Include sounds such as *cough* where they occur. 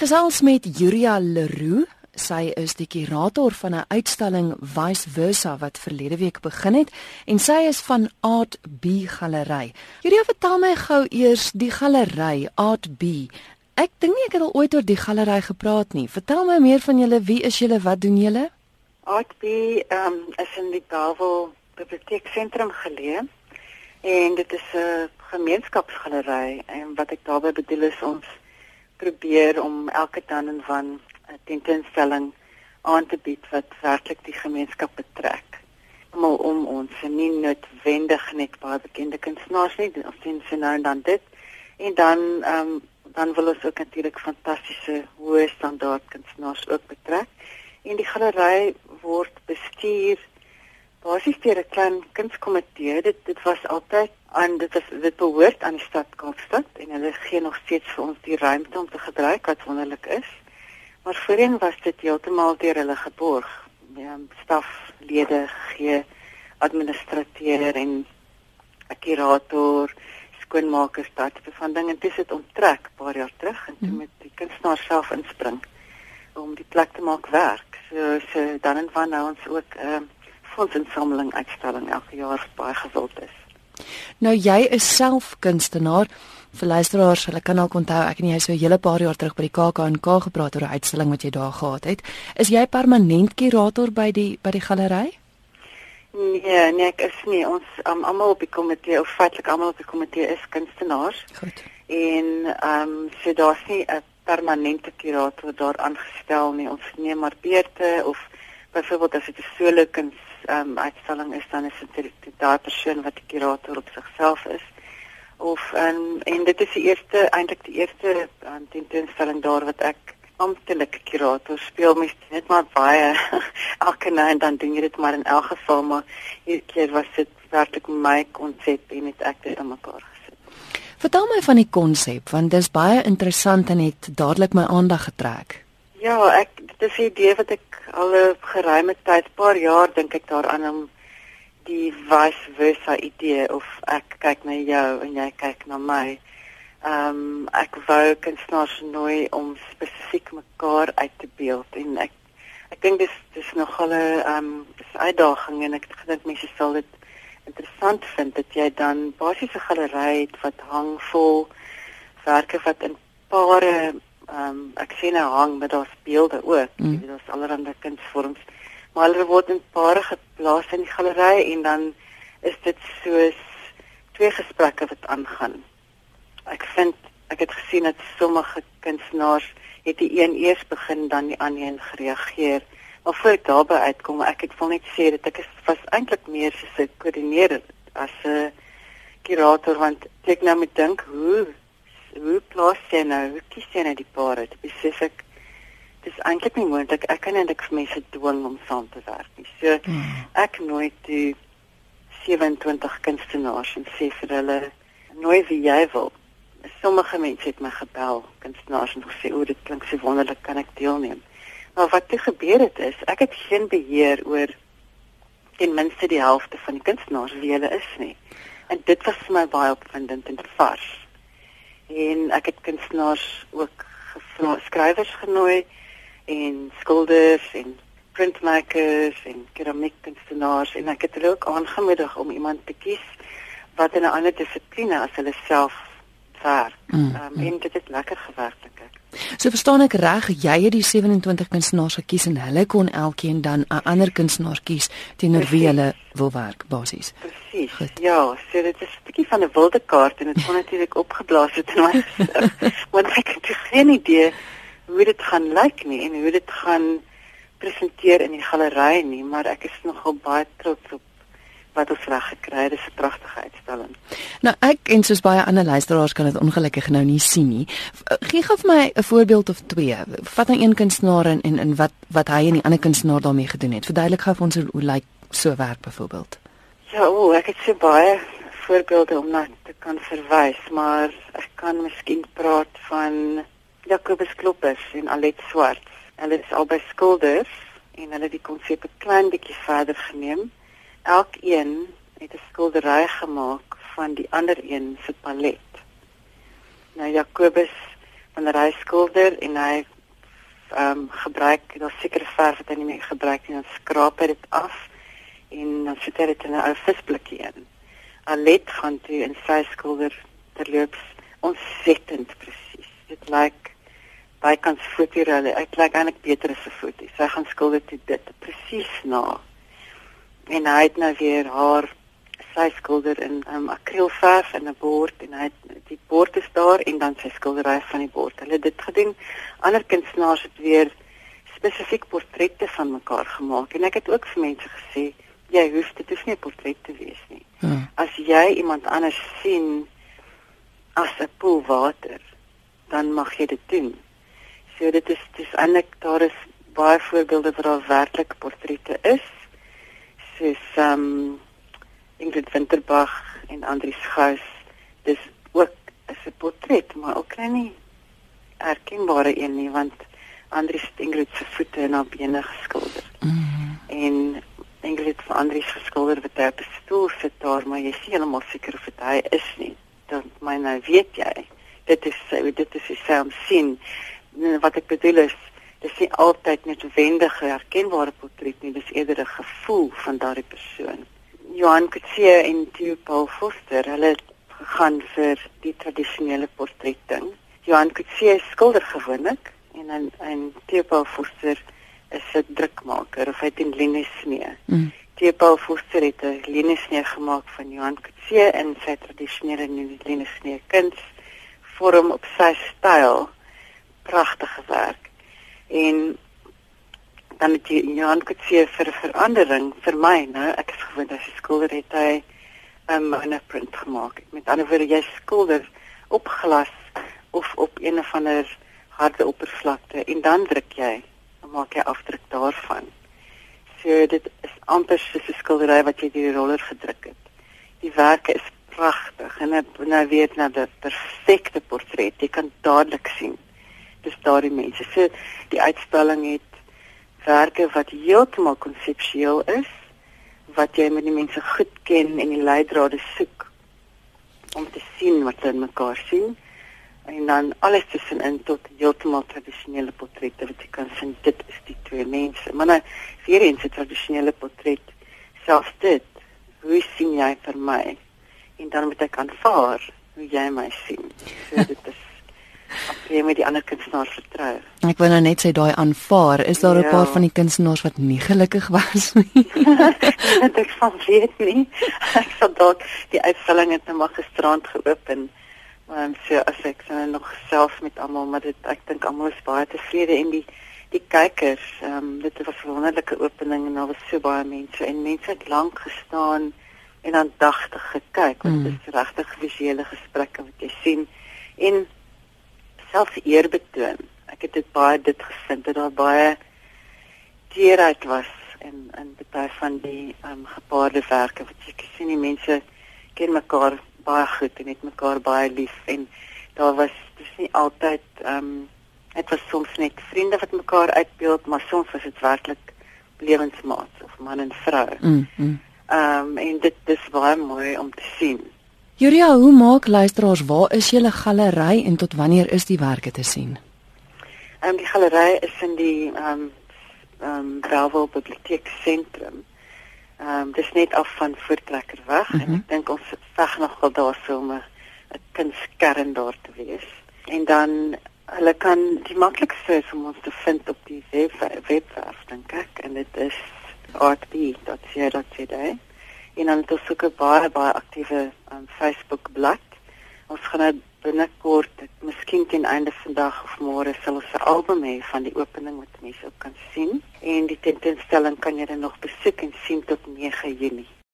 gesels met Julia Leroux. Sy is die kurator van 'n uitstalling Vice Versa wat verlede week begin het en sy is van Art B Galery. Julia, vertel my gou eers die galery Art B. Ek dink nie ek het al ooit oor die galery gepraat nie. Vertel my meer van julle. Wie is julle? Wat doen julle? Art B um, is in die Bellville Biblioteeksentrum geleë en dit is 'n gemeenskapsgalery en wat ek daarmee bedoel is ons probeer om elke dan en van 'n tentoonstelling aan te bied wat werklik die gemeenskap betrek. Almal om ons, nie noodwendig net baie bekende kunstenaars nie, of sien se nou en dan dit. En dan ehm um, dan wil ons ook natuurlik fantastiese hoë standaard kunstenaars ook betrek. En die galery word bestuur basies deur 'n klein kunskomitee. Dit dit was altyd aan dit is dit behoort aan die stad Kaapstad en hulle gee nog steeds vir ons die ruimte om te gebruik wat wonderlik is. Maar voorheen was dit heeltemal deur hulle geborg. Ja, staflede gee administrateur en 'n kurator, skoonmakers, daai tipe van dinge. Dit het onttrek paar jaar terug en toe hmm. met die kunstenaar self inspring om die plek te maak werk. So so dan en van nou ons ook 'n uh, fondsinsameling uitstalling elke jaar baie gewild is. Nou jy is self kunstenaar. Vir luisteraars, hulle kan dalk onthou ek en jy so 'n hele paar jaar terug by die KAK&K gepraat oor 'n uitstalling wat jy daar gehad het. Is jy permanent kurator by die by die galery? Nee, nee, ek is nie. Ons um, almal op die komitee, of feitelik almal op die komitee is kunstenaars. Goed. En ehm um, so daar's nie 'n permanente kurator daar aangestel nie. Ons neem maar beurte of byvoorbeeld as dit 'n solo kuns um, uitstalling is dan is dit daai persoon wat die kurator op sigself is of um, en dit is die eerste eintlik die eerste um, tentoonstelling daar wat ek amptelik kurator speel mens net maar baie *laughs* elke nou en dan doen jy dit maar in elk geval maar hierdie keer was dit werklik my konsep en dit ek dit aan mekaar gesit. Vertel my van die konsep want dit is baie interessant en het dadelik my aandag getrek. Ja, ek dit is 'n idee wat ek al 'n geruime tyd, paar jaar dink ek daaraan om die vice versa idee of ek kyk na jou en jy kyk na my. Ehm um, ek wou kunstenaars nooi om spesifiek mekaar uit te beeld en ek ek dink dis dis nogal 'n ehm um, uitdaging en ek dink mense sal dit interessant vind dat jy dan basies 'n galery het wat hang vol werke wat in pare ehm um, ek sien 'n hang met daar beelde ook. Mm. Dit is allerlei kunsvorms. Maar hulle word in pare geplaas in die galery en dan is dit soos twee gesprekke wat aangaan. Ek vind ek het gesien dat sommige kunstenaars het die een eers begin dan die ander een gereageer. Maar voor ek daarby uitkom, ek het wil net sê dat ek is was eintlik meer soos 'n koördineerder as 'n kurator want ek nou met dink hoe hoe plaas jy nou, hoe kies jy nou die pare? Dit besef ek dis eintlik nie moontlik. Ek kan eintlik vir mense dwing om saam te werk nie. So hmm. ek nooi toe 27 kunstenaars en sê vir hulle nooi wie jy wil. Sommige mense het my gebel, kunstenaars en gesê o, dit klink so wonderlik, kan ek deelneem? Maar wat toe gebeur het is, ek het geen beheer oor ten minste die helfte van die kunstenaars wie hulle is nie. En dit was vir my baie opwindend en vars en ek het kunstenaars ook skrywers genooi en skilders en printmakers en keramiekkunstenaars en ek het hulle ook aangemoedig om iemand te kies wat in 'n ander dissipline as hulle self werk. Mm, um, mm. En dit het lekker gewerk dink ek. So verstaan ek reg, jy het die 27 kunstenaars gekies en hulle kon elkeen dan 'n ander kunstenaar kies teenoor wie hulle wil werk basies. Presies. Ja, so dit is 'n bietjie van 'n wilde kaart en dit kon *laughs* natuurlik opgeblaas het in my *laughs* want ek het geen idee hoe dit gaan lyk nie en hoe dit gaan presenteer in die galery nie, maar ek is nogal baie trots op wat ons reg gekry het. Dis 'n pragtige uitstalling. Nou ek en soos baie ander luisteraars kan dit ongelukkig nou nie sien nie. Gee gou vir my 'n voorbeeld of twee. Vat nou een kunstenaar en en, en wat wat hy en die ander kunstenaar daarmee gedoen het. Verduidelik gou vir ons hoe lyk so werk byvoorbeeld. Ja, o, ek het so baie voorbeelde om na te kan verwys, maar ek kan miskien praat van Jacobus Kloppers en Alet Swart. Hulle is albei skilders en hulle het die konsep 'n klein bietjie verder geneem elkeen het 'n skildery gemaak van die ander een se palet. Nou Jakobus van 'n reisskilder en hy ehm um, gebruik daar sekere verf wat hy nie meer gebruik nie, dan skraap hy dit af en dan sit hy dit in 'n ou visblikkie in. Alet gaan toe in sy skilder terloops ontsettend presies. Dit lyk bykans fotoreële. Dit lyk eintlik beter as 'n foto. Sy gaan skilder dit presies na. En hy het nou weer haar sy skilder in um, akrielverf en 'n bord en hy die bord is daar en dan sy skildery van die bord. Hulle het dit gedoen. Ander kunstenaars het weer spesifiek portrette van mekaar gemaak en ek het ook vir mense gesê jy hoef dit is nie 'n portret te wees nie. Hmm. As jy iemand anders sien as 'n poel water, dan mag jy dit doen. So dit is dis eintlik daar is baie voorbeelde waar daar werklik portrette is. Soos ehm um, Ingrid Winterbach en Andrius Gous. Dis ook 'n portret, maar ook nie erkenbare een nie want Andrius het Ingrid se voete en haar bene geskilder. Mm -hmm. En Ingrid van Andrius geskilder wat op 'n stoel sit daar, maar jy sien heeltemal seker of dit hy is nie. Dan my nou weet jy, dit is dit is sy om sien. Wat ek bedoel is dis nie altyd net 'n herkenbare portret nie, dis eerder 'n gevoel van daardie persoon. Johan Kutsie en Theo Paul Foster, hulle het gegaan vir die tradisionele portretting. Johan Kutsie skilder gewoonlik en en, en Theo Paul Foster is 'n drukmaker of hy doen linesnee. Mm. Theo Paul Foster het 'n linesnee gemaak van Johan Kutsie in sy tradisionele linesnee kuns vorm op sy styl. Pragtige werk. En dan het jy Johan Kutsie vir verandering vir my nou ek is gewoond as 'n skilder het hy 'n um, 'n print gemaak met ander woorde jy skilder op glas of op een of ander harde oppervlakte en dan druk jy dan maak jy afdruk daarvan. So dit is amper soos 'n skildery wat jy deur die roller gedruk het. Die werke is pragtig en ek nou weet nou dat perfekte portret jy kan dadelik sien dis daardie mense. So die uitstalling het werke wat heeltemal konseptueel is wat jy met die mense goed ken en die leidrade soek om te sien wat hulle mekaar sien. En dan alles tussenin tot heeltemal tradisionele portrette wat jy kan sien. Dit is die twee mense. Maar nou vir eens 'n tradisionele portret selfs dit hoe sien jy vir my? En dan moet ek aanvaar hoe jy my sien. So dit is jy met die ander kunstenaars vertrou. Ek wou nou net sê daai aanvaar, is daar 'n ja. paar van die kunstenaars wat nie gelukkig was nie. *laughs* ek van weet nie. Ek sou dalk die uitstalling het nou maar gisterand geopen. Maar um, so as ek nou nog self met almal, maar dit ek dink almal is baie tevrede en die die kykers, ehm um, dit was 'n wonderlike opening en daar was so baie mense en mense het lank gestaan en aandagtig gekyk. Mm. Dit is regtig visuele gesprekke wat jy sien. En self eer betoon. Ek het dit baie dit gevind dat daar baie teerheid was en en baie van die ehm um, gepaarde werke wat jy sien die mense ken mekaar baie goed en het mekaar baie lief en daar was dis nie altyd ehm um, dit was soms net vriende wat mekaar uitbeeld maar soms was dit werklik lewensmaats of man en vrou. Mm. Ehm mm. um, en dit dis baie mooi om te sien. Julia, hoe maak luisteraars waar is julle galery en tot wanneer is die werke te sien? Ehm um, die galery is in die ehm um, ehm um, Bellville Biblioteek sentrum. Ehm um, dis net af van Voortrekkerweg mm -hmm. en mhm. ek dink ons veg nog wel daar so 'n kunskern daar te wees. En dan hulle kan die maklikste is om ons te vind op die web webwerf dink ek en dit is artb.co.za en dan het ons ook 'n baie baie aktiewe um, Facebook bladsy. Ons gaan nou binnekort, miskien teen einde vandag of môre sal ons 'n album hê van die opening wat mense ook kan sien en die tentoonstelling kan jy dan nog besoek en sien tot 9 Junie.